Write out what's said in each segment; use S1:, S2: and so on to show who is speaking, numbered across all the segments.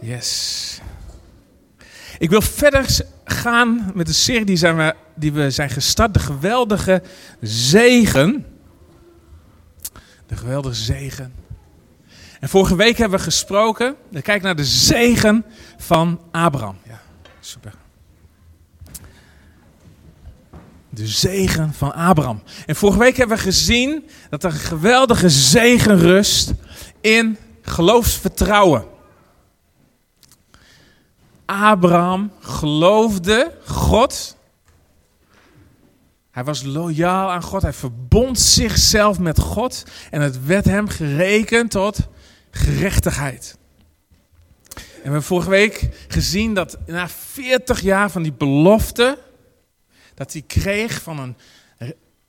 S1: Yes. Ik wil verder gaan met de serie die, zijn we, die we zijn gestart. De geweldige zegen. De geweldige zegen. En vorige week hebben we gesproken. Kijk naar de zegen van Abraham. Ja, super. De zegen van Abraham. En vorige week hebben we gezien dat er een geweldige zegen rust in geloofsvertrouwen. Abraham geloofde God. Hij was loyaal aan God. Hij verbond zichzelf met God. En het werd hem gerekend tot gerechtigheid. En we hebben vorige week gezien dat na 40 jaar van die belofte. dat hij kreeg van een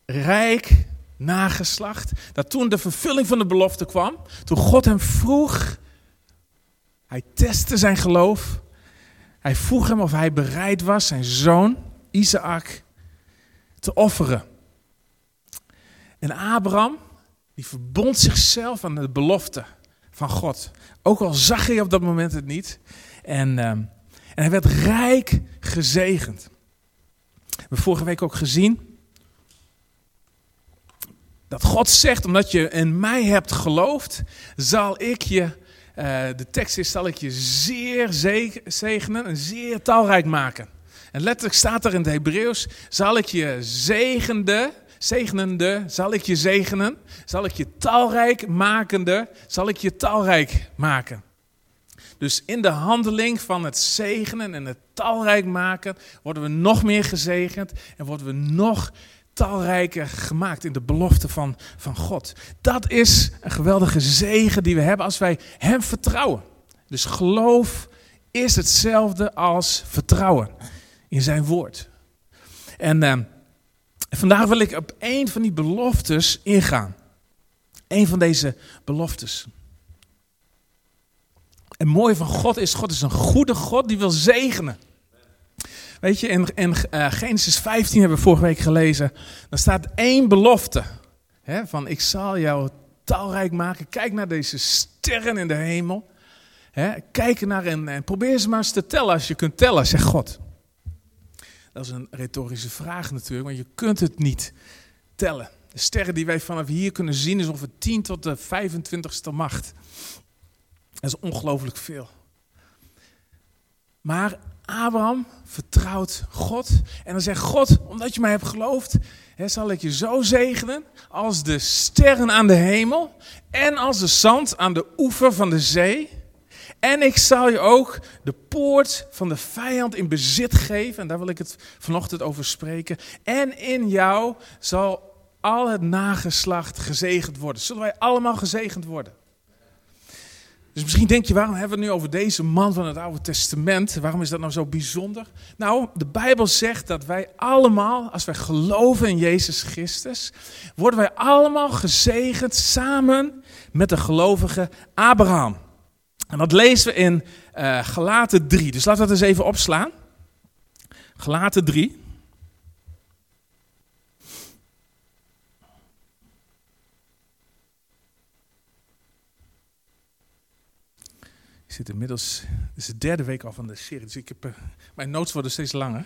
S1: rijk nageslacht. dat toen de vervulling van de belofte kwam. toen God hem vroeg. Hij testte zijn geloof. Hij vroeg hem of hij bereid was zijn zoon, Isaac, te offeren. En Abraham, die verbond zichzelf aan de belofte van God. Ook al zag hij op dat moment het niet. En, ehm, en hij werd rijk gezegend. We hebben vorige week ook gezien dat God zegt, omdat je in mij hebt geloofd, zal ik je de tekst is, zal ik je zeer zegenen en zeer talrijk maken. En letterlijk staat er in het Hebreeuws, zal ik je zegende, zegenende, zal ik je zegenen, zal ik je talrijk makende, zal ik je talrijk maken. Dus in de handeling van het zegenen en het talrijk maken worden we nog meer gezegend en worden we nog talrijker gemaakt in de belofte van, van God. Dat is een geweldige zegen die we hebben als wij Hem vertrouwen. Dus geloof is hetzelfde als vertrouwen in Zijn woord. En uh, vandaag wil ik op één van die beloftes ingaan. Eén van deze beloftes. En mooi van God is, God is een goede God die wil zegenen. Weet je, in, uh, Genesis 15 hebben we vorige week gelezen. Daar staat één belofte. Hè, van ik zal jou talrijk maken. Kijk naar deze sterren in de hemel. Hè, kijk naar en, en probeer ze maar eens te tellen als je kunt tellen, zegt God. Dat is een retorische vraag natuurlijk, want je kunt het niet tellen. De sterren die wij vanaf hier kunnen zien is ongeveer 10 tot de 25ste macht. Dat is ongelooflijk veel. Maar Abraham vertrouwt God. En dan zegt God, omdat je mij hebt geloofd, hè, zal ik je zo zegenen als de sterren aan de hemel en als de zand aan de oever van de zee. En ik zal je ook de poort van de vijand in bezit geven. En daar wil ik het vanochtend over spreken. En in jou zal al het nageslacht gezegend worden. Zullen wij allemaal gezegend worden? Dus misschien denk je, waarom hebben we het nu over deze man van het Oude Testament? Waarom is dat nou zo bijzonder? Nou, de Bijbel zegt dat wij allemaal, als wij geloven in Jezus Christus, worden wij allemaal gezegend samen met de gelovige Abraham. En dat lezen we in uh, Galaten 3. Dus laten we dat eens even opslaan. Galaten 3. Zit inmiddels, het is de derde week al van de serie, dus ik heb, uh, mijn notes worden steeds langer.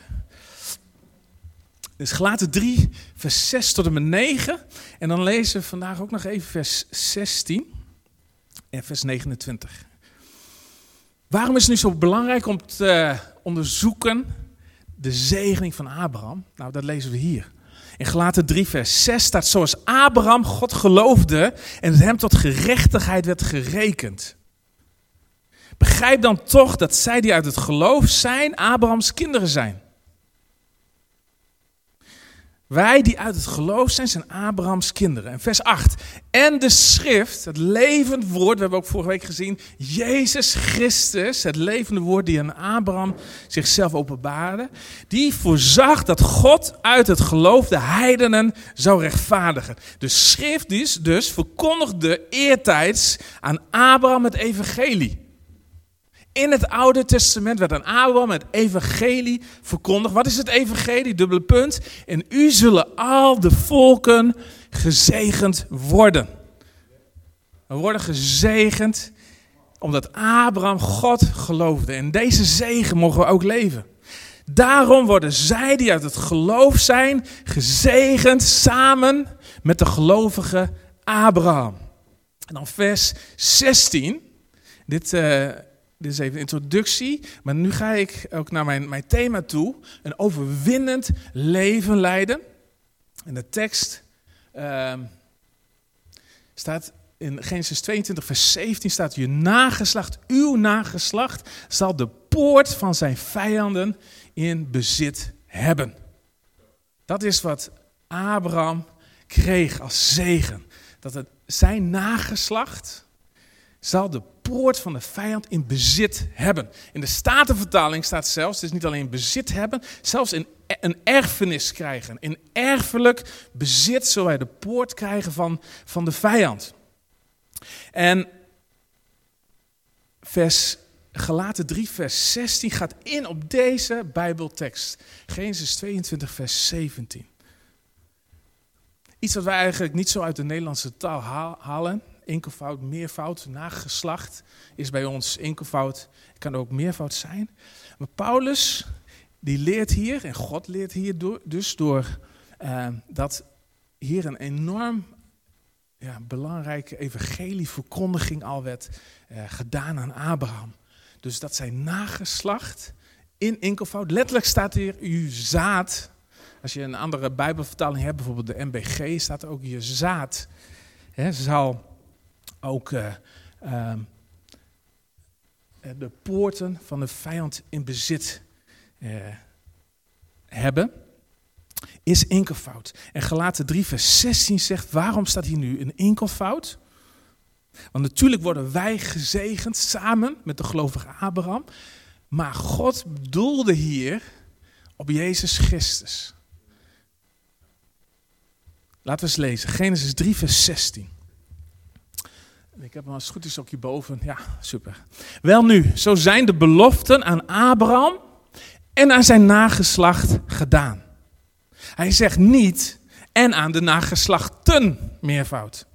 S1: Dus gelaten 3, vers 6 tot en met 9. En dan lezen we vandaag ook nog even vers 16 en vers 29. Waarom is het nu zo belangrijk om te onderzoeken de zegening van Abraham? Nou, dat lezen we hier. In Gelaten 3, vers 6 staat: Zoals Abraham God geloofde en het hem tot gerechtigheid werd gerekend. Begrijp dan toch dat zij die uit het geloof zijn, Abrahams kinderen zijn. Wij die uit het geloof zijn, zijn Abrahams kinderen. En vers 8. En de schrift, het levend woord, we hebben ook vorige week gezien, Jezus Christus, het levende woord die aan Abraham zichzelf openbaarde, die voorzag dat God uit het geloof de heidenen zou rechtvaardigen. De schrift is dus verkondigde eertijds aan Abraham het evangelie. In het Oude Testament werd aan Abraham het evangelie verkondigd. Wat is het evangelie? Dubbele punt. En u zullen al de volken gezegend worden. We worden gezegend Omdat Abraham God geloofde. En deze zegen mogen we ook leven. Daarom worden zij die uit het geloof zijn, gezegend samen met de gelovige Abraham. En dan vers 16. Dit, uh, dit is even een introductie, maar nu ga ik ook naar mijn, mijn thema toe. Een overwinnend leven leiden. En de tekst uh, staat in Genesis 22, vers 17 staat: Je nageslacht, uw nageslacht, zal de poort van zijn vijanden in bezit hebben. Dat is wat Abraham kreeg als zegen. Dat het zijn nageslacht zal de poort van de vijand in bezit hebben. In de Statenvertaling staat zelfs, het is niet alleen bezit hebben, zelfs in een erfenis krijgen. In erfelijk bezit zullen wij de poort krijgen van, van de vijand. En vers Gelaten 3, vers 16 gaat in op deze Bijbeltekst. Genesis 22, vers 17. Iets wat wij eigenlijk niet zo uit de Nederlandse taal halen. Enkelvoud, meervoud, nageslacht is bij ons enkelvoud. Kan ook meervoud zijn. Maar Paulus, die leert hier, en God leert hier door, dus door uh, dat hier een enorm ja, belangrijke evangelieverkondiging al werd uh, gedaan aan Abraham. Dus dat zijn nageslacht in enkelvoud. Letterlijk staat hier uw zaad. Als je een andere Bijbelvertaling hebt, bijvoorbeeld de MBG, staat er ook je zaad. He, zal ook uh, uh, de poorten van de vijand in bezit uh, hebben. Is enkelvoud. En gelaten 3 vers 16 zegt, waarom staat hier nu een enkelvoud? Want natuurlijk worden wij gezegend samen met de gelovige Abraham. Maar God bedoelde hier op Jezus Christus. Laten we eens lezen. Genesis 3, vers 16. Ik heb hem als het goed is ook hierboven. Ja, super. Wel nu, zo zijn de beloften aan Abraham en aan zijn nageslacht gedaan. Hij zegt niet en aan de nageslachten meervoud.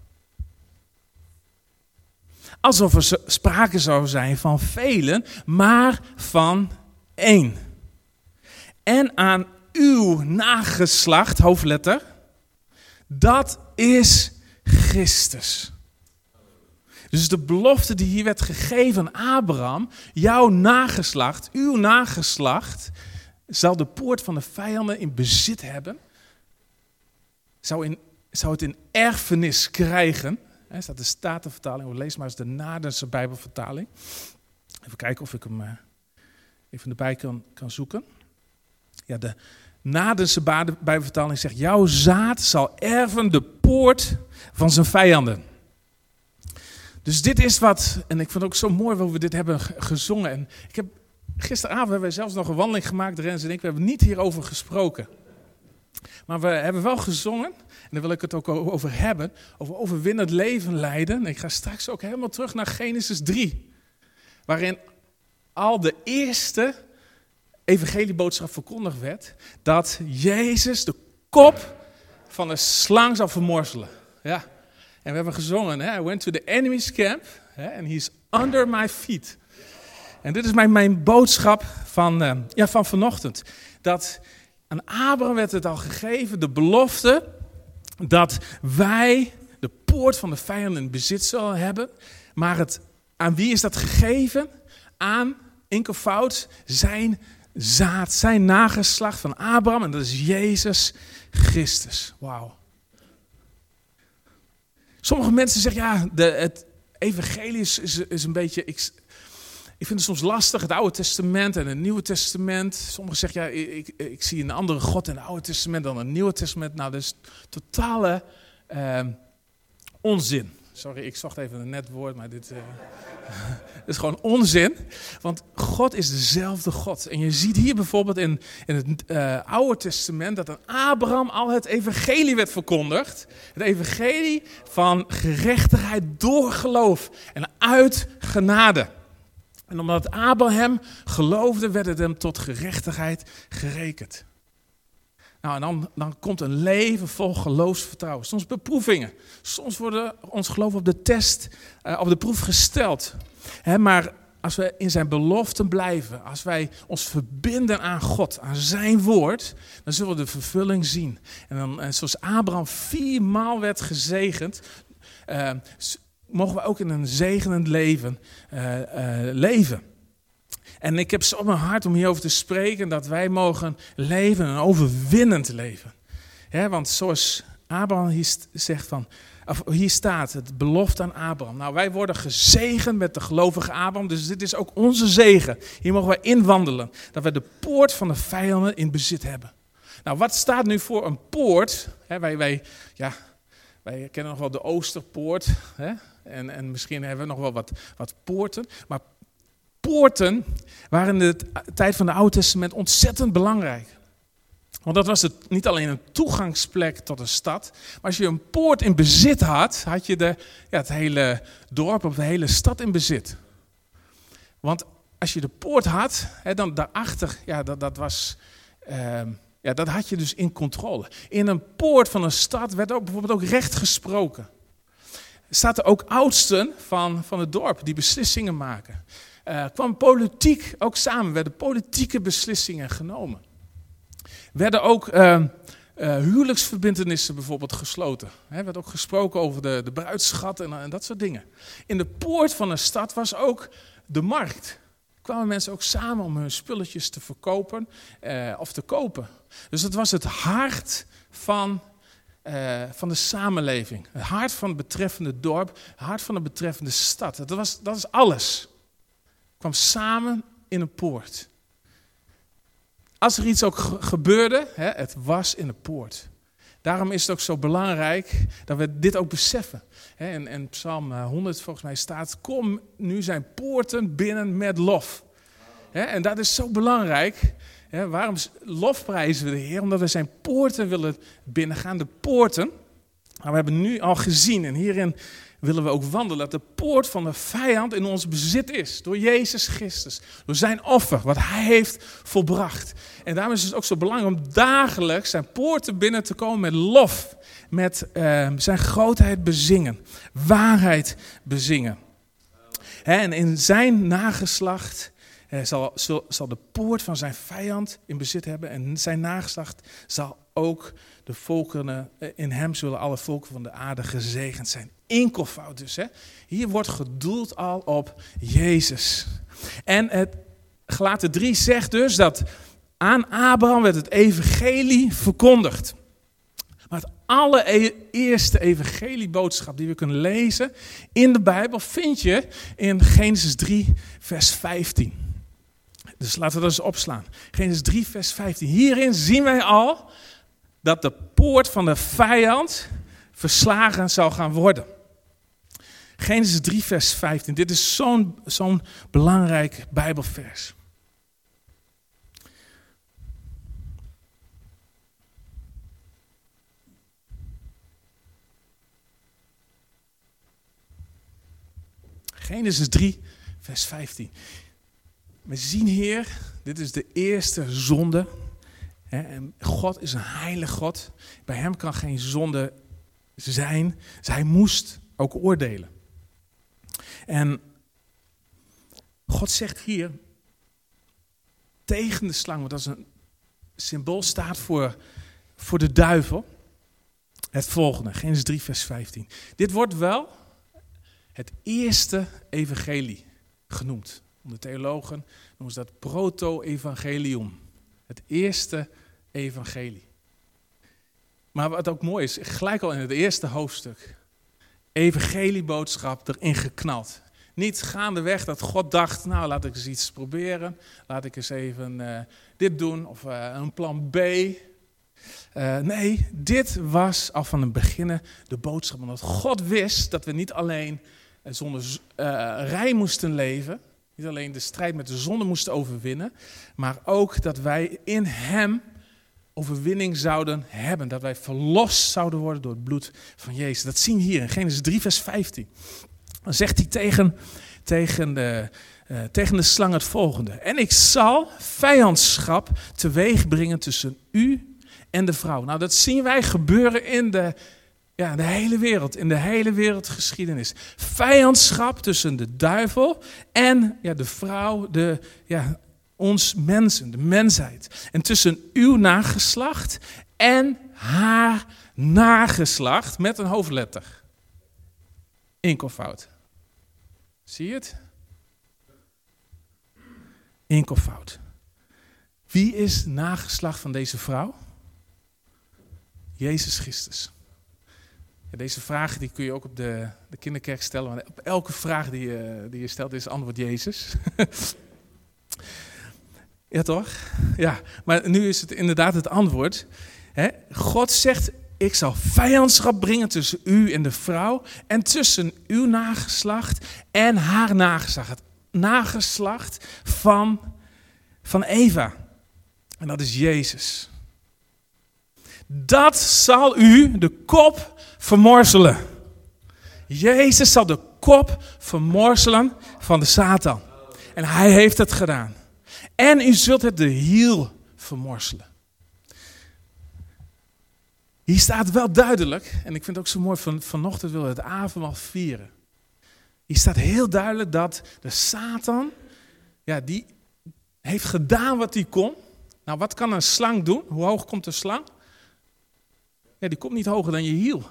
S1: Alsof er sprake zou zijn van velen, maar van één. En aan uw nageslacht, hoofdletter, dat is Christus. Dus de belofte die hier werd gegeven aan Abraham, jouw nageslacht, uw nageslacht, zal de poort van de vijanden in bezit hebben, zou, in, zou het in erfenis krijgen. Er staat de Statenvertaling, lees maar eens de Nadense Bijbelvertaling. Even kijken of ik hem uh, even erbij kan, kan zoeken. Ja, de Nadense Bijbelvertaling zegt, jouw zaad zal erven de poort van zijn vijanden. Dus dit is wat, en ik vond het ook zo mooi hoe we dit hebben gezongen. En ik heb, gisteravond hebben we zelfs nog een wandeling gemaakt, Rens en ik, we hebben niet hierover gesproken. Maar we hebben wel gezongen, en daar wil ik het ook over hebben, over overwinnend leven leiden. En ik ga straks ook helemaal terug naar Genesis 3, waarin al de eerste evangelieboodschap verkondigd werd, dat Jezus de kop van een slang zou vermorzelen. Ja. En we hebben gezongen, hè? I went to the enemy's camp, and he's under my feet. En dit is mijn, mijn boodschap van, uh, ja, van vanochtend. Dat aan Abraham werd het al gegeven, de belofte dat wij de poort van de vijand in bezit zullen hebben. Maar het, aan wie is dat gegeven? Aan, enkelvoud, zijn zaad, zijn nageslacht van Abraham. En dat is Jezus Christus. Wauw. Sommige mensen zeggen, ja, de, het evangelie is, is, een beetje... Ik, ik vind het soms lastig, het Oude Testament en het Nieuwe Testament. Sommigen zeggen, ja, ik, ik, zie een andere God in het Oude Testament dan het Nieuwe Testament. Nou, dat is totale uh, onzin. Sorry, ik zocht even een net woord, maar dit uh, is gewoon onzin. Want God is dezelfde God. En je ziet hier bijvoorbeeld in, in het uh, Oude Testament dat aan Abraham al het evangelie werd verkondigd. Het evangelie van gerechtigheid door geloof en uit genade. En omdat Abraham geloofde, werd het hem tot gerechtigheid gerekend. Nou, en dan, dan komt een leven vol geloofsvertrouwen. Soms beproevingen. Soms worden ons geloof op de test, uh, op de proef gesteld. Hè, maar als we in zijn beloften blijven, als wij ons verbinden aan God, aan zijn woord, dan zullen we de vervulling zien. En, dan, zoals Abraham viermaal werd gezegend, uh, mogen we ook in een zegenend leven uh, leven. En ik heb zo mijn hart om hierover te spreken dat wij mogen leven, een overwinnend leven. want zoals Abraham hier zegt van, of hier staat het belofte aan Abraham. Nou, wij worden gezegend met de gelovige Abraham, dus dit is ook onze zegen. Hier mogen wij inwandelen, dat wij de poort van de vijanden in bezit hebben. Nou, wat staat nu voor een poort? wij, wij, ja, wij kennen nog wel de Oosterpoort. En, en misschien hebben we nog wel wat, wat poorten. Maar poorten waren in de tijd van het Oude Testament ontzettend belangrijk. Want dat was het, niet alleen een toegangsplek tot een stad. Maar als je een poort in bezit had, had je de, ja, het hele dorp of de hele stad in bezit. Want als je de poort had, hè, dan daarachter, ja, dat, dat was. Uh, ja, dat had je dus in controle. In een poort van een stad werd ook bijvoorbeeld ook recht gesproken. Er staat er ook oudsten van, van het dorp die beslissingen maken. Uh, kwam politiek ook samen, werden politieke beslissingen genomen. Werden ook uh, huwelijksverbindenissen bijvoorbeeld gesloten. Er werd ook gesproken over de, de bruidschat en, dat soort dingen. In de poort van een stad was ook de markt. Kwamen mensen ook samen om hun spulletjes te verkopen of te kopen. Dus het was het hart van van de samenleving. Het hart van het betreffende dorp, het hart van de betreffende stad. Dat, was, dat is alles. Kwam samen in een poort. Als er iets ook gebeurde, hè, het was in de poort. Daarom is het ook zo belangrijk dat we dit ook beseffen. En, en Psalm 100 volgens mij staat, kom nu zijn poorten binnen met lof. En dat is zo belangrijk, waarom lofprijzen we de Heer? Omdat we zijn poorten willen binnengaan. De poorten, nou, we hebben nu al gezien en hierin willen we ook wandelen. Dat de poort van de vijand in ons bezit is. Door Jezus Christus. Door zijn offer, wat hij heeft volbracht. En daarom is het ook zo belangrijk om dagelijks zijn poorten binnen te komen met lof. Met uh, zijn grootheid bezingen. Waarheid bezingen. en in zijn nageslacht hij zal, zal, de poort van zijn vijand in bezit hebben en zijn nageslacht zal ook de volkeren, eh, in hem zullen alle volken van de aarde gezegend zijn. Enkelvoud dus. Hè? Hier wordt gedoeld al op Jezus. En het gelaten 3 zegt dus dat aan Abraham werd het evangelie verkondigd. Maar het allereerste evangelieboodschap die we kunnen lezen in de Bijbel vind je in Genesis 3, vers 15. Dus laten we dat eens opslaan. Genesis 3, vers 15. Hierin zien wij al dat de poort van de vijand verslagen zal gaan worden. Genesis 3, vers 15. Dit is zo'n zo'n belangrijk Bijbelvers. Genesis 3, vers 15. We zien hier, dit is de eerste zonde. God is een heilig God. Bij hem kan geen zonde zijn. Dus hij moest ook oordelen. En God zegt hier tegen de slang, want dat is een symbool staat voor, voor de duivel. Het volgende, Genesis 3, vers 15. Dit wordt wel het eerste evangelie genoemd. De theologen noemen ze dat proto-evangelium. Het eerste evangelie. Maar wat ook mooi is, gelijk al in het eerste hoofdstuk, evangelieboodschap erin geknald. Niet gaandeweg dat God dacht, nou laat ik eens iets proberen, laat ik eens even uh, dit doen of uh, een plan B. Uh, nee, dit was al van het begin de boodschap. Omdat God wist dat we niet alleen zonder rij moesten leven, niet alleen de strijd met de zonde moesten overwinnen, maar ook dat wij in Hem overwinning zouden hebben. Dat wij verlost zouden worden door het bloed van Jezus. Dat zien we hier in Genesis 3, vers 15. Dan zegt hij tegen, tegen, de, uh, tegen de slang het volgende. En ik zal vijandschap teweeg brengen tussen u en de vrouw. Nou, dat zien wij gebeuren in de, ja, de hele wereld, in de hele wereldgeschiedenis. Vijandschap tussen de duivel en ja, de vrouw, de, ja, ons mensen, de mensheid. En tussen uw nageslacht en haar nageslacht met een hoofdletter. Inkelfout. Zie je het? Inkelfout. Wie is nageslacht van deze vrouw? Jezus Christus. Ja, deze vraag die kun je ook op de, de kinderkerk stellen. Want op elke vraag die je, die je stelt is antwoord Jezus. ja toch? Ja, maar nu is het inderdaad het antwoord. God zegt, ik zal vijandschap brengen tussen u en de vrouw en tussen uw nageslacht en haar nageslacht. Het nageslacht van, van Eva. En dat is Jezus. Dat zal u de kop vermorzelen. Jezus zal de kop vermorzelen van de Satan. En hij heeft het gedaan. En u zult het de hiel vermorzelen. Hier staat wel duidelijk, en ik vind het ook zo mooi, van, vanochtend willen we het avondmaal vieren. Hier staat heel duidelijk dat de Satan, ja, die heeft gedaan wat hij kon. Nou, wat kan een slang doen? Hoe hoog komt een slang? Ja, die komt niet hoger dan je hiel.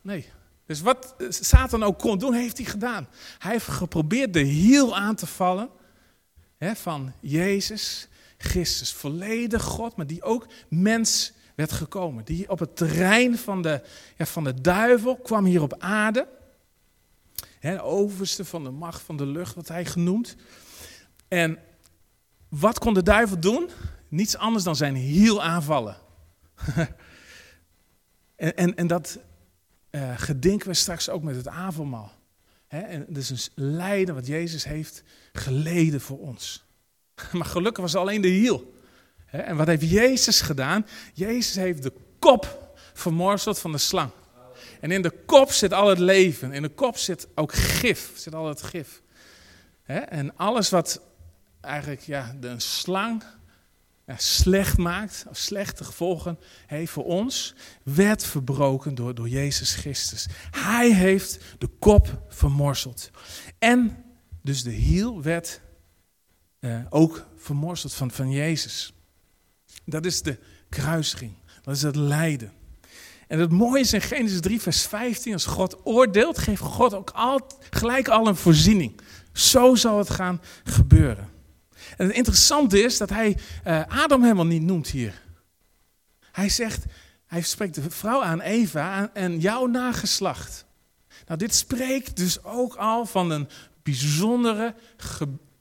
S1: Nee. Dus wat Satan ook kon doen, heeft hij gedaan. Hij heeft geprobeerd de hiel aan te vallen hè, van Jezus Christus. Volledig God, maar die ook mens werd gekomen. Die op het terrein van de, ja, van de duivel kwam hier op aarde. Hè, overste van de macht van de lucht, wat hij genoemd. En wat kon de duivel doen? Niets anders dan zijn hiel aanvallen. en, en, en dat uh, gedenken we straks ook met het avondmaal. He, en is een lijden wat Jezus heeft geleden voor ons. Maar gelukkig was alleen de hiel. En wat heeft Jezus gedaan? Jezus heeft de kop vermorzeld van de slang. En in de kop zit al het leven. In de kop zit ook gif. Zit al het gif. En alles wat eigenlijk ja, de slang slecht maakt, of slechte gevolgen heeft voor ons, werd verbroken door, door Jezus Christus. Hij heeft de kop vermorzeld. En dus de hiel werd eh, ook vermorzeld van, van Jezus. Dat is de kruising. Dat is het lijden. En het mooie is in Genesis 3, vers 15, als God oordeelt, geeft God ook al, gelijk al een voorziening. Zo zal het gaan gebeuren. En het interessante is dat hij uh, Adam helemaal niet noemt hier. Hij zegt, hij spreekt de vrouw aan Eva en jouw nageslacht. Nou, dit spreekt dus ook al van een bijzondere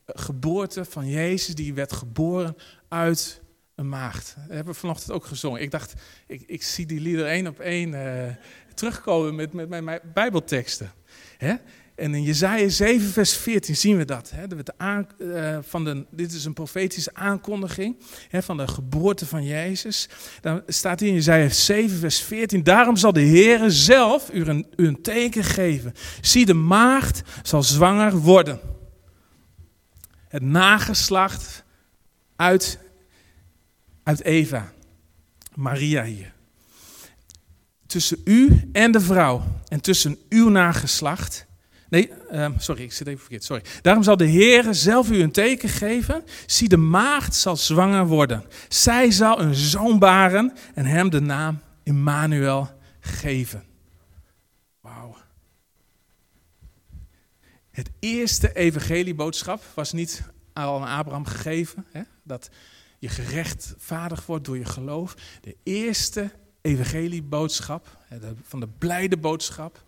S1: geboorte van Jezus, die werd geboren uit een maagd. Dat hebben we vanochtend ook gezongen. Ik dacht, ik, ik zie die lieder één op één uh, terugkomen met, met mijn, mijn bijbelteksten. Hè? En in Jezaja 7 vers 14 zien we dat. Hè? De uh, van de, dit is een profetische aankondiging hè, van de geboorte van Jezus. Dan staat hier in Jezaja 7 vers 14. Daarom zal de Heer zelf u een, een teken geven. Zie de maagd zal zwanger worden. Het nageslacht uit uit Eva, Maria hier. Tussen u en de vrouw en tussen uw nageslacht. Nee, um, sorry, ik zit even verkeerd. Sorry. Daarom zal de Heer zelf u een teken geven. Zie, de maagd zal zwanger worden. Zij zal een zoon baren en hem de naam Immanuel geven. Wauw. Het eerste evangelieboodschap was niet aan Abraham gegeven. Hè? Dat je gerechtvaardigd wordt door je geloof. De eerste evangelieboodschap, van de blijde boodschap,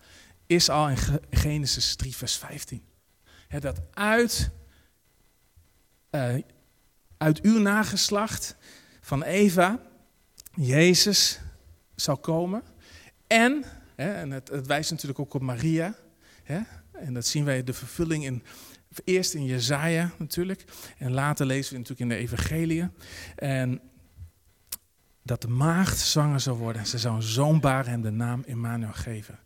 S1: is al in Genesis 3, vers 15. Dat uit, uh, uit uw nageslacht van Eva, Jezus zal komen. En, en het, wijst natuurlijk ook op Maria, en dat zien wij de vervulling in Eerst in Jezaja natuurlijk. En later lezen we natuurlijk in de Evangelie. En dat de maagd zwanger zou worden. En ze zou een zoon baren hem de naam Emmanuel geven.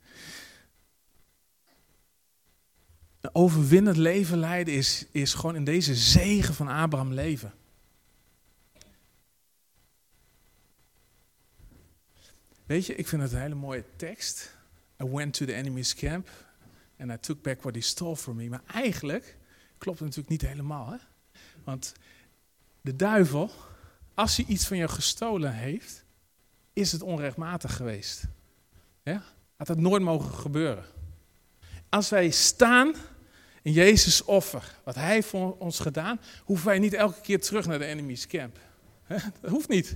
S1: Een overwinnend leven leiden is, is gewoon in deze zegen van Abraham leven. Weet je, ik vind het een hele mooie tekst. I went to the enemy's camp and I took back what he stole from me. Maar eigenlijk klopt het natuurlijk niet helemaal. Hè? Want de duivel, als hij iets van jou gestolen heeft, is het onrechtmatig geweest. Ja? Had dat nooit mogen gebeuren. Als wij staan in Jezus' offer, wat hij voor ons gedaan, hoeven wij niet elke keer terug naar de enemy's camp. Dat hoeft niet.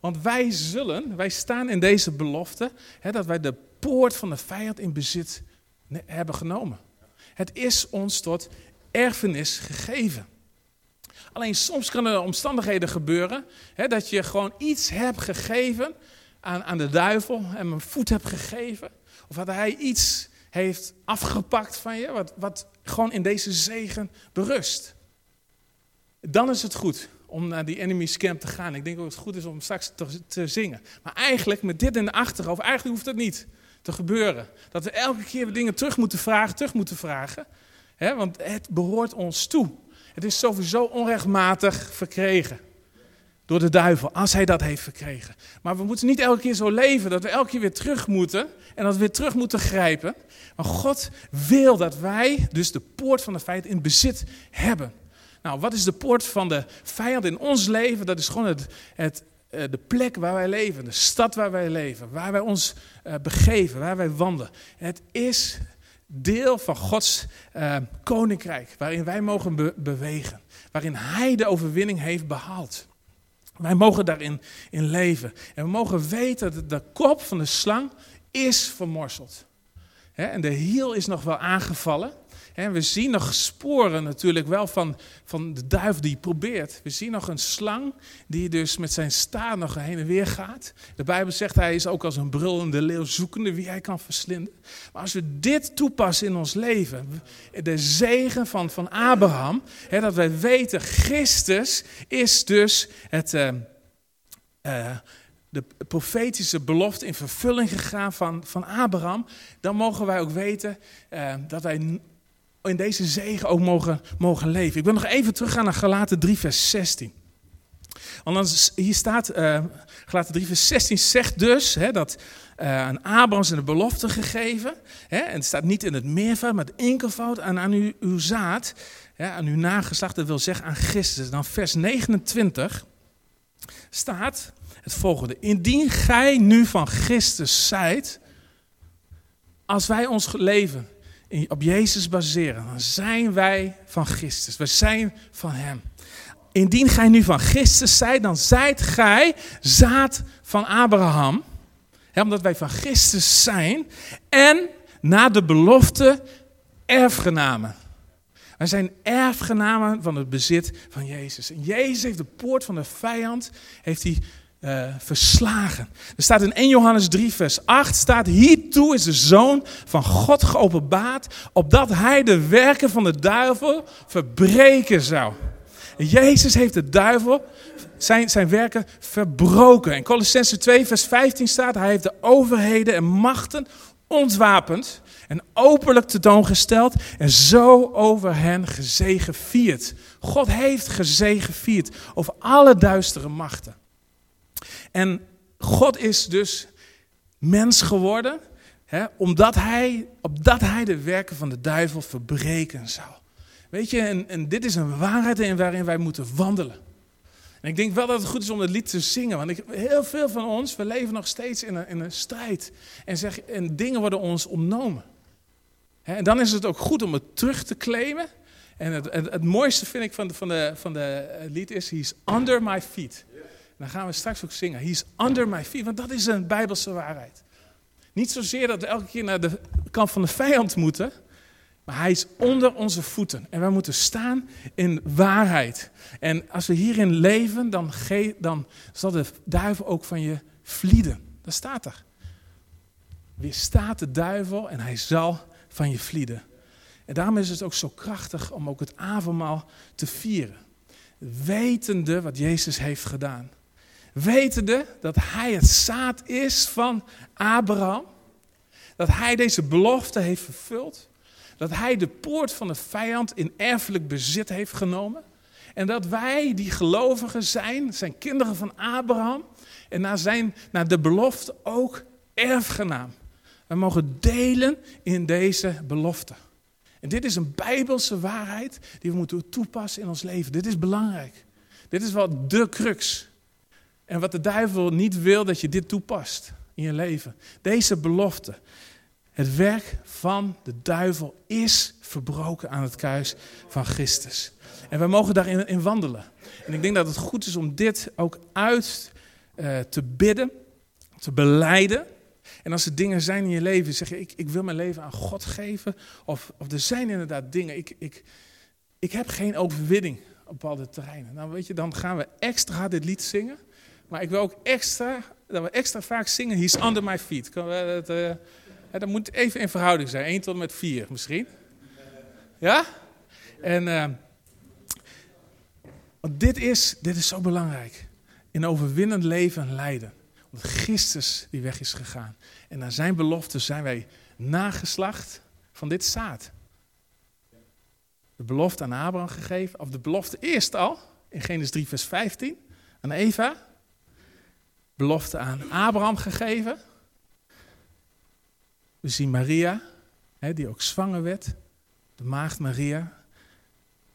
S1: Want wij zullen, wij staan in deze belofte, dat wij de poort van de vijand in bezit hebben genomen. Het is ons tot erfenis gegeven. Alleen soms kunnen er omstandigheden gebeuren dat je gewoon iets hebt gegeven aan, aan de duivel en een voet hebt gegeven. Of dat hij iets heeft afgepakt van je, wat, wat gewoon in deze zegen berust. Dan is het goed om naar die enemy's camp te gaan. Ik denk ook dat het goed is om straks te, te zingen. Maar eigenlijk, met dit in de achterhoofd, eigenlijk hoeft dat niet te gebeuren. Dat we elke keer dingen terug moeten vragen, terug moeten vragen. Hè, want het behoort ons toe. Het is sowieso onrechtmatig verkregen. Door de duivel, als hij dat heeft verkregen. Maar we moeten niet elke keer zo leven dat we elke keer weer terug moeten. En dat we weer terug moeten grijpen. Maar God wil dat wij dus de poort van de feit in bezit hebben. Nou, wat is de poort van de vijand in ons leven? Dat is gewoon het, het, eh, de plek waar wij leven, de stad waar wij leven, waar wij ons uh, begeven, waar wij wandelen. Het is deel van Gods uh, koninkrijk, waarin wij mogen be bewegen, waarin Hij de overwinning heeft behaald. Wij mogen daarin in leven. En we mogen weten dat de kop van de slang is vermorseld. En de hiel is nog wel aangevallen. We zien nog sporen natuurlijk wel van, van de duif die probeert. We zien nog een slang die dus met zijn staart nog heen en weer gaat. De Bijbel zegt hij is ook als een brullende leeuw zoekende wie hij kan verslinden. Maar als we dit toepassen in ons leven, de zegen van, van Abraham, hè, dat wij weten, Christus is dus het... Uh, uh, de profetische belofte in vervulling gegaan van, van Abraham, dan mogen wij ook weten uh, dat wij in deze zegen ook mogen, mogen leven. Ik wil nog even teruggaan naar Galaten 3, vers 16. Want dan, hier staat, uh, Galaten 3, vers 16 zegt dus hè, dat uh, aan Abraham zijn de belofte gegeven. Hè, en het staat niet in het meervoud, maar het enkelvoud. En aan uw, uw zaad, hè, aan uw nageslacht, dat wil zeggen aan Christus. Dan vers 29 staat het volgende. Indien gij nu van Christus zijt, als wij ons leven op Jezus baseren, dan zijn wij van Christus. We zijn van Hem. Indien gij nu van Christus zijt, dan zijt gij zaad van Abraham. omdat wij van Christus zijn. En na de belofte erfgenamen. Wij zijn erfgenamen van het bezit van Jezus. En Jezus heeft de poort van de vijand heeft hij uh, verslagen. Er staat in 1 Johannes 3, vers 8, staat, hiertoe is de Zoon van God geopenbaard, opdat hij de werken van de duivel verbreken zou. Jezus heeft de duivel zijn, zijn werken verbroken. In Colossense 2, vers 15 staat, hij heeft de overheden en machten ontwapend en openlijk tentoongesteld en zo over hen gezegevierd. God heeft gezegevierd over alle duistere machten. En God is dus mens geworden, hè, omdat hij, opdat hij de werken van de duivel verbreken zou. Weet je, en, dit is een waarheid in waarin wij moeten wandelen. En ik denk wel dat het goed is om het lied te zingen, want ik, heel veel van ons, we leven nog steeds in een, in een strijd. En, zeg, en dingen worden ons ontnomen. en dan is het ook goed om het terug te claimen. En het, het, het mooiste vind ik van de, van de, van de lied is, he's under my feet dan gaan we straks ook zingen. He's under my feet, want dat is een bijbelse waarheid. Niet zozeer dat we elke keer naar de kant van de vijand moeten, maar hij is onder onze voeten. En wij moeten staan in waarheid. En als we hierin leven, dan, dan zal de duivel ook van je vlieden. Dat staat er. Weer staat de duivel en hij zal van je vlieden. En daarom is het ook zo krachtig om ook het avondmaal te vieren. Wetende wat Jezus heeft gedaan. Wetende dat hij het zaad is van Abraham. Dat hij deze belofte heeft vervuld. Dat hij de poort van de vijand in erfelijk bezit heeft genomen. En dat wij die gelovigen zijn, zijn kinderen van Abraham. En naar, zijn, naar de belofte ook erfgenaam. We mogen delen in deze belofte. En dit is een bijbelse waarheid die we moeten toepassen in ons leven. Dit is belangrijk. Dit is wat de crux. En wat de duivel niet wil, dat je dit toepast in je leven. Deze belofte. Het werk van de duivel is verbroken aan het kruis van Christus. En we mogen daarin in wandelen. En ik denk dat het goed is om dit ook uit uh, te bidden, te beleiden. En als er dingen zijn in je leven, zeg je, ik, ik wil mijn leven aan God geven. Of, of er zijn inderdaad dingen, ik, ik, ik heb geen overwinning op bepaalde terreinen. Nou weet je, dan gaan we extra dit lied zingen. Maar ik wil ook extra, dat we extra vaak zingen, he's under my feet. Dat, uh, dat moet even in verhouding zijn, 1 tot met 4 misschien. Ja? En uh, want dit is, dit is zo belangrijk. In overwinnend leven en lijden. Omdat Christus die weg is gegaan. En naar zijn belofte zijn wij nageslacht van dit zaad. De belofte aan Abraham gegeven, of de belofte eerst al, in Genesis 3 vers 15, aan Eva. Belofte aan Abraham gegeven. We zien Maria, die ook zwanger werd. De maagd Maria,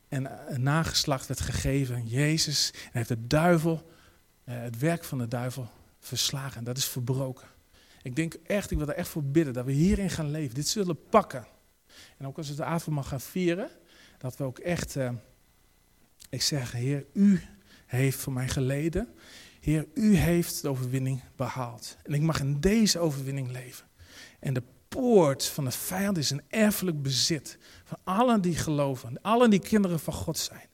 S1: en een nageslacht werd gegeven, Jezus. En heeft de duivel, eh, het werk van de duivel, verslagen. En dat is verbroken. Ik denk echt, ik wil er echt voor bidden dat we hierin gaan leven. Dit zullen pakken. En ook als we de avond mag gaan vieren, dat we ook echt, uh, ik zeg, Heer, U heeft voor mij geleden. Heer, U heeft de overwinning behaald. En ik mag in deze overwinning leven. En de poort van de vijand is een erfelijk bezit van allen die geloven, allen die kinderen van God zijn.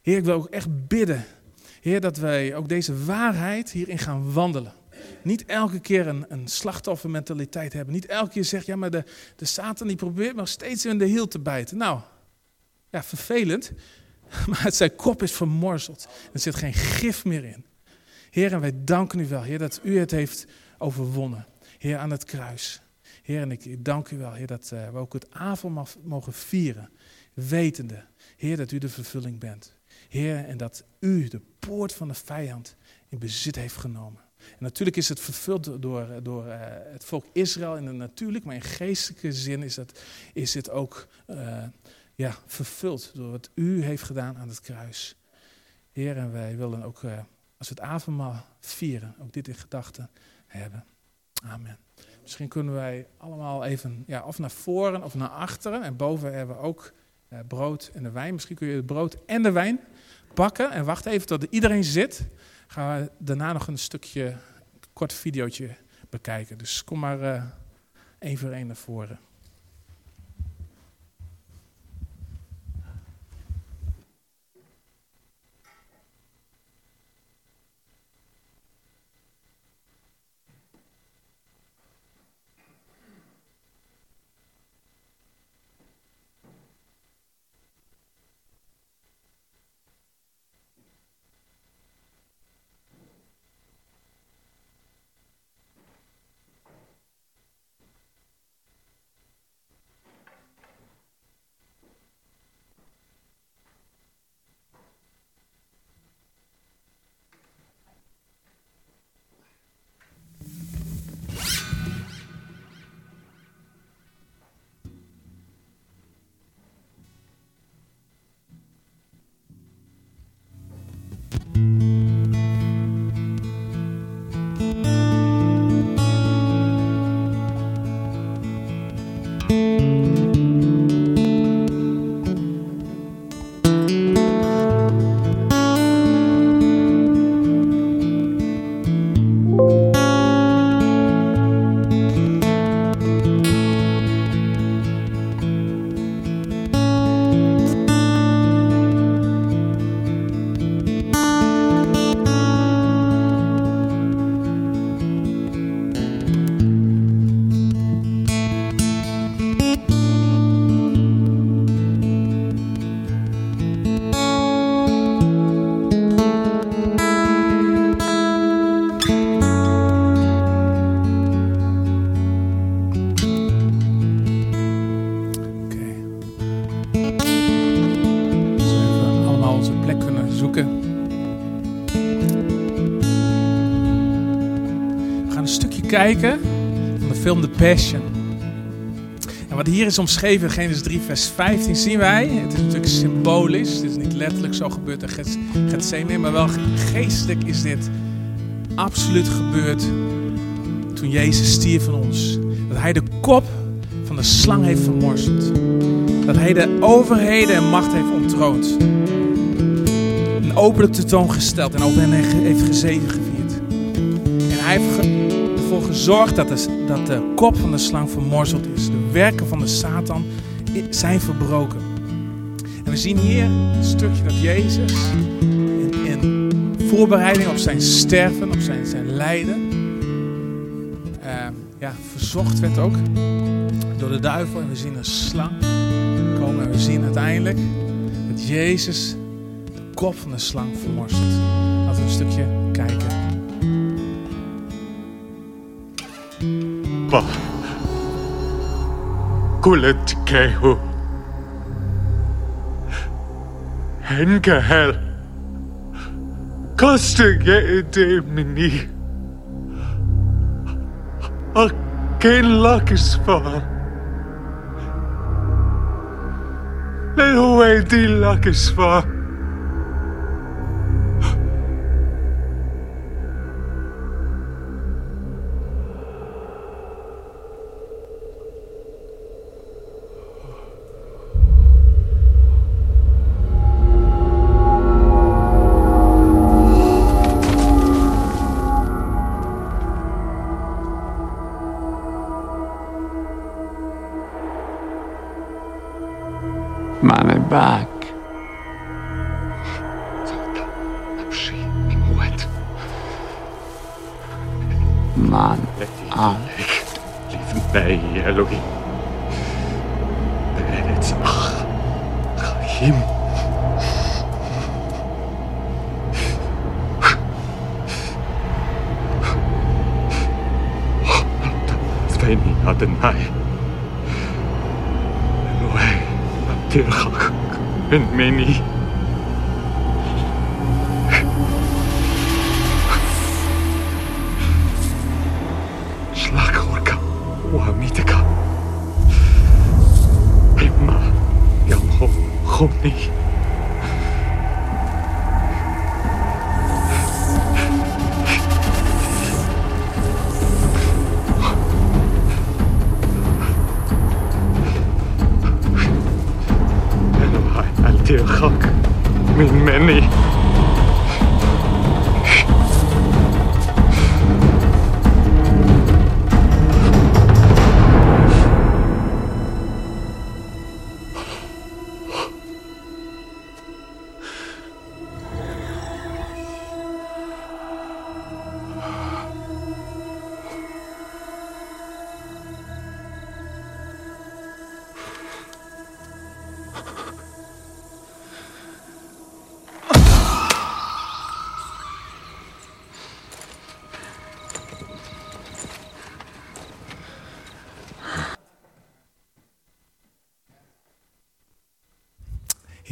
S1: Heer, ik wil ook echt bidden, Heer, dat wij ook deze waarheid hierin gaan wandelen. Niet elke keer een, een slachtoffermentaliteit hebben. Niet elke keer zeggen, ja, maar de, de Satan die probeert maar steeds in de hiel te bijten. Nou, ja, vervelend, maar zijn kop is vermorzeld. Er zit geen gif meer in. Heer, en wij danken u wel, Heer, dat u het heeft overwonnen. Heer, aan het kruis. Heer, en ik dank u wel, Heer, dat uh, we ook het avond mogen vieren. Wetende, Heer, dat u de vervulling bent. Heer, en dat u de poort van de vijand in bezit heeft genomen. En natuurlijk is het vervuld door, door uh, het volk Israël in de natuurlijk, maar in geestelijke zin is het, is het ook uh, ja, vervuld door wat u heeft gedaan aan het kruis. Heer, en wij willen ook, als we het avondmaal vieren, ook dit in gedachten hebben. Amen. Misschien kunnen wij allemaal even ja, of naar voren of naar achteren. En boven hebben we ook eh, brood en de wijn. Misschien kun je het brood en de wijn pakken. En wacht even tot iedereen zit. Gaan we daarna nog een stukje, een kort videootje bekijken. Dus kom maar uh, één voor één naar voren. plek kunnen zoeken. We gaan een stukje kijken van de film The Passion. En wat hier is omschreven, Genesis 3, vers 15, zien wij. Het is natuurlijk symbolisch. Het is niet letterlijk zo gebeurd in Gethsemane, maar wel geestelijk is dit absoluut gebeurd toen Jezus stierf van ons. Dat hij de kop van de slang heeft vermorzeld. Dat hij de overheden en macht heeft ontroond. En openlijk tentoongesteld en over hen heeft gezegen gevierd. En hij heeft ervoor gezorgd dat de, dat de kop van de slang vermorzeld is. De werken van de Satan zijn verbroken. En we zien hier een stukje dat Jezus in, in voorbereiding op zijn sterven, op zijn, zijn lijden, uh, ja, verzocht werd ook door de duivel. En we zien een slang komen en we zien uiteindelijk dat Jezus kop van de slang vermorst. Laten we een stukje kijken.
S2: Ma, kuulet kehu. Henkehel. Kastige demini. Geen lakjes van. Nee, hoe heet die lakjes van?
S3: back. Man
S2: allt. Nej, Elohim. Beretz ach, Rahim. Sveni Adonai. Eloi, Tirchach. and many. اشلاك غوركا واميتكا اما يوم خمني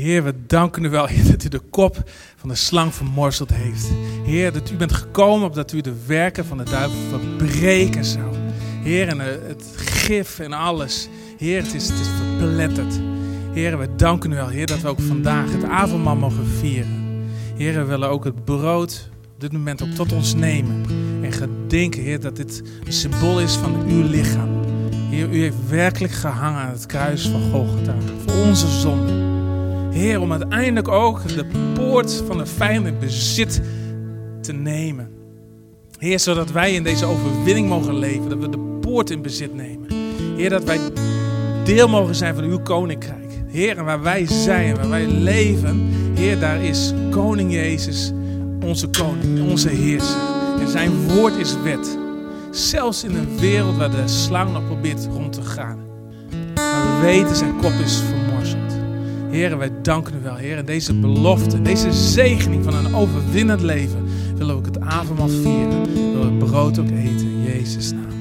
S1: Heer, we danken u wel, dat u de kop van de slang vermorzeld heeft. Heer, dat u bent gekomen opdat u de werken van de duivel verbreken zou. Heer, en eh, het gif en alles. Heer, het is, het verpletterd. Heer, we danken u wel, Heer, dat we ook vandaag het avondmaal mogen vieren. Heer, we willen ook het brood op dit moment ook tot ons nemen. En gedenken, Heer, dat dit een symbool is van uw lichaam. Heer, u heeft werkelijk gehangen aan het kruis van Golgotha. Voor onze zonde. Heer, om uiteindelijk ook de poort van de vijand in bezit te nemen. Heer, zodat wij in deze overwinning mogen leven. Dat we de poort in bezit nemen. Heer, dat wij deel mogen zijn van uw koninkrijk. Heer, en waar wij zijn, waar wij leven. Heer, daar is koning Jezus onze koning, onze heerser. En zijn woord is wet. Zelfs in een wereld waar de slang nog probeert rond te gaan. Maar we weten zijn kop is vermorzeld. Heer, wij danken u wel, Heer. Deze belofte, deze zegening van een overwinnend leven, willen we ook het avondmaal vieren. Willen we het brood ook eten in Jezus' naam.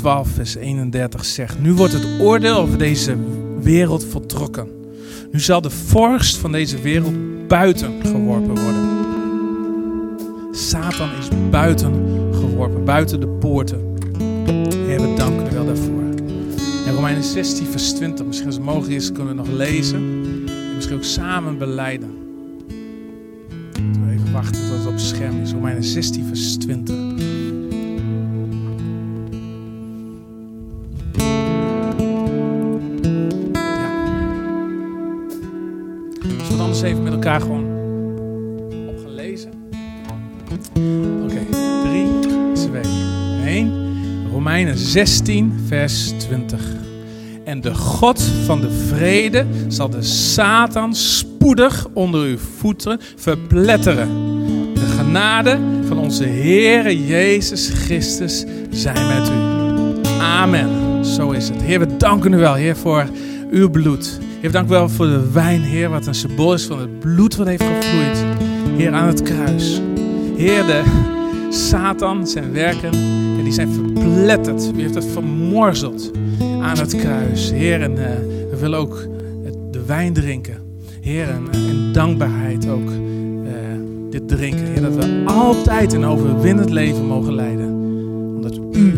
S1: 12, vers 31 zegt: Nu wordt het oordeel over deze wereld voltrokken. Nu zal de vorst van deze wereld buiten geworpen worden. Satan is buiten geworpen, buiten de poorten. Heer, we danken u wel daarvoor. En Romeinen 16, vers 20, misschien als het mogelijk is, kunnen we nog lezen. En misschien ook samen beleiden. Even wachten tot het op het scherm is. Romeinen 16, vers 20. Even met elkaar gewoon op gaan lezen? Oké, 3, 2, 1. Romeinen 16, vers 20. En de God van de vrede zal de Satan spoedig onder uw voeten verpletteren. De genade van onze Heere Jezus Christus zijn met u. Amen. Zo is het. Heer, we danken u wel, Heer, voor uw bloed. Heer, dank u wel voor de wijn, Heer, wat een symbool is van het bloed wat heeft gevloeid. Heer, aan het kruis. Heer, de Satan, zijn werken, en die zijn verpletterd. U heeft het vermorzeld aan het kruis. Heer, en eh, we willen ook de wijn drinken. Heer, en eh, in dankbaarheid ook eh, dit drinken. Heer, dat we altijd een overwinnend leven mogen leiden. Omdat u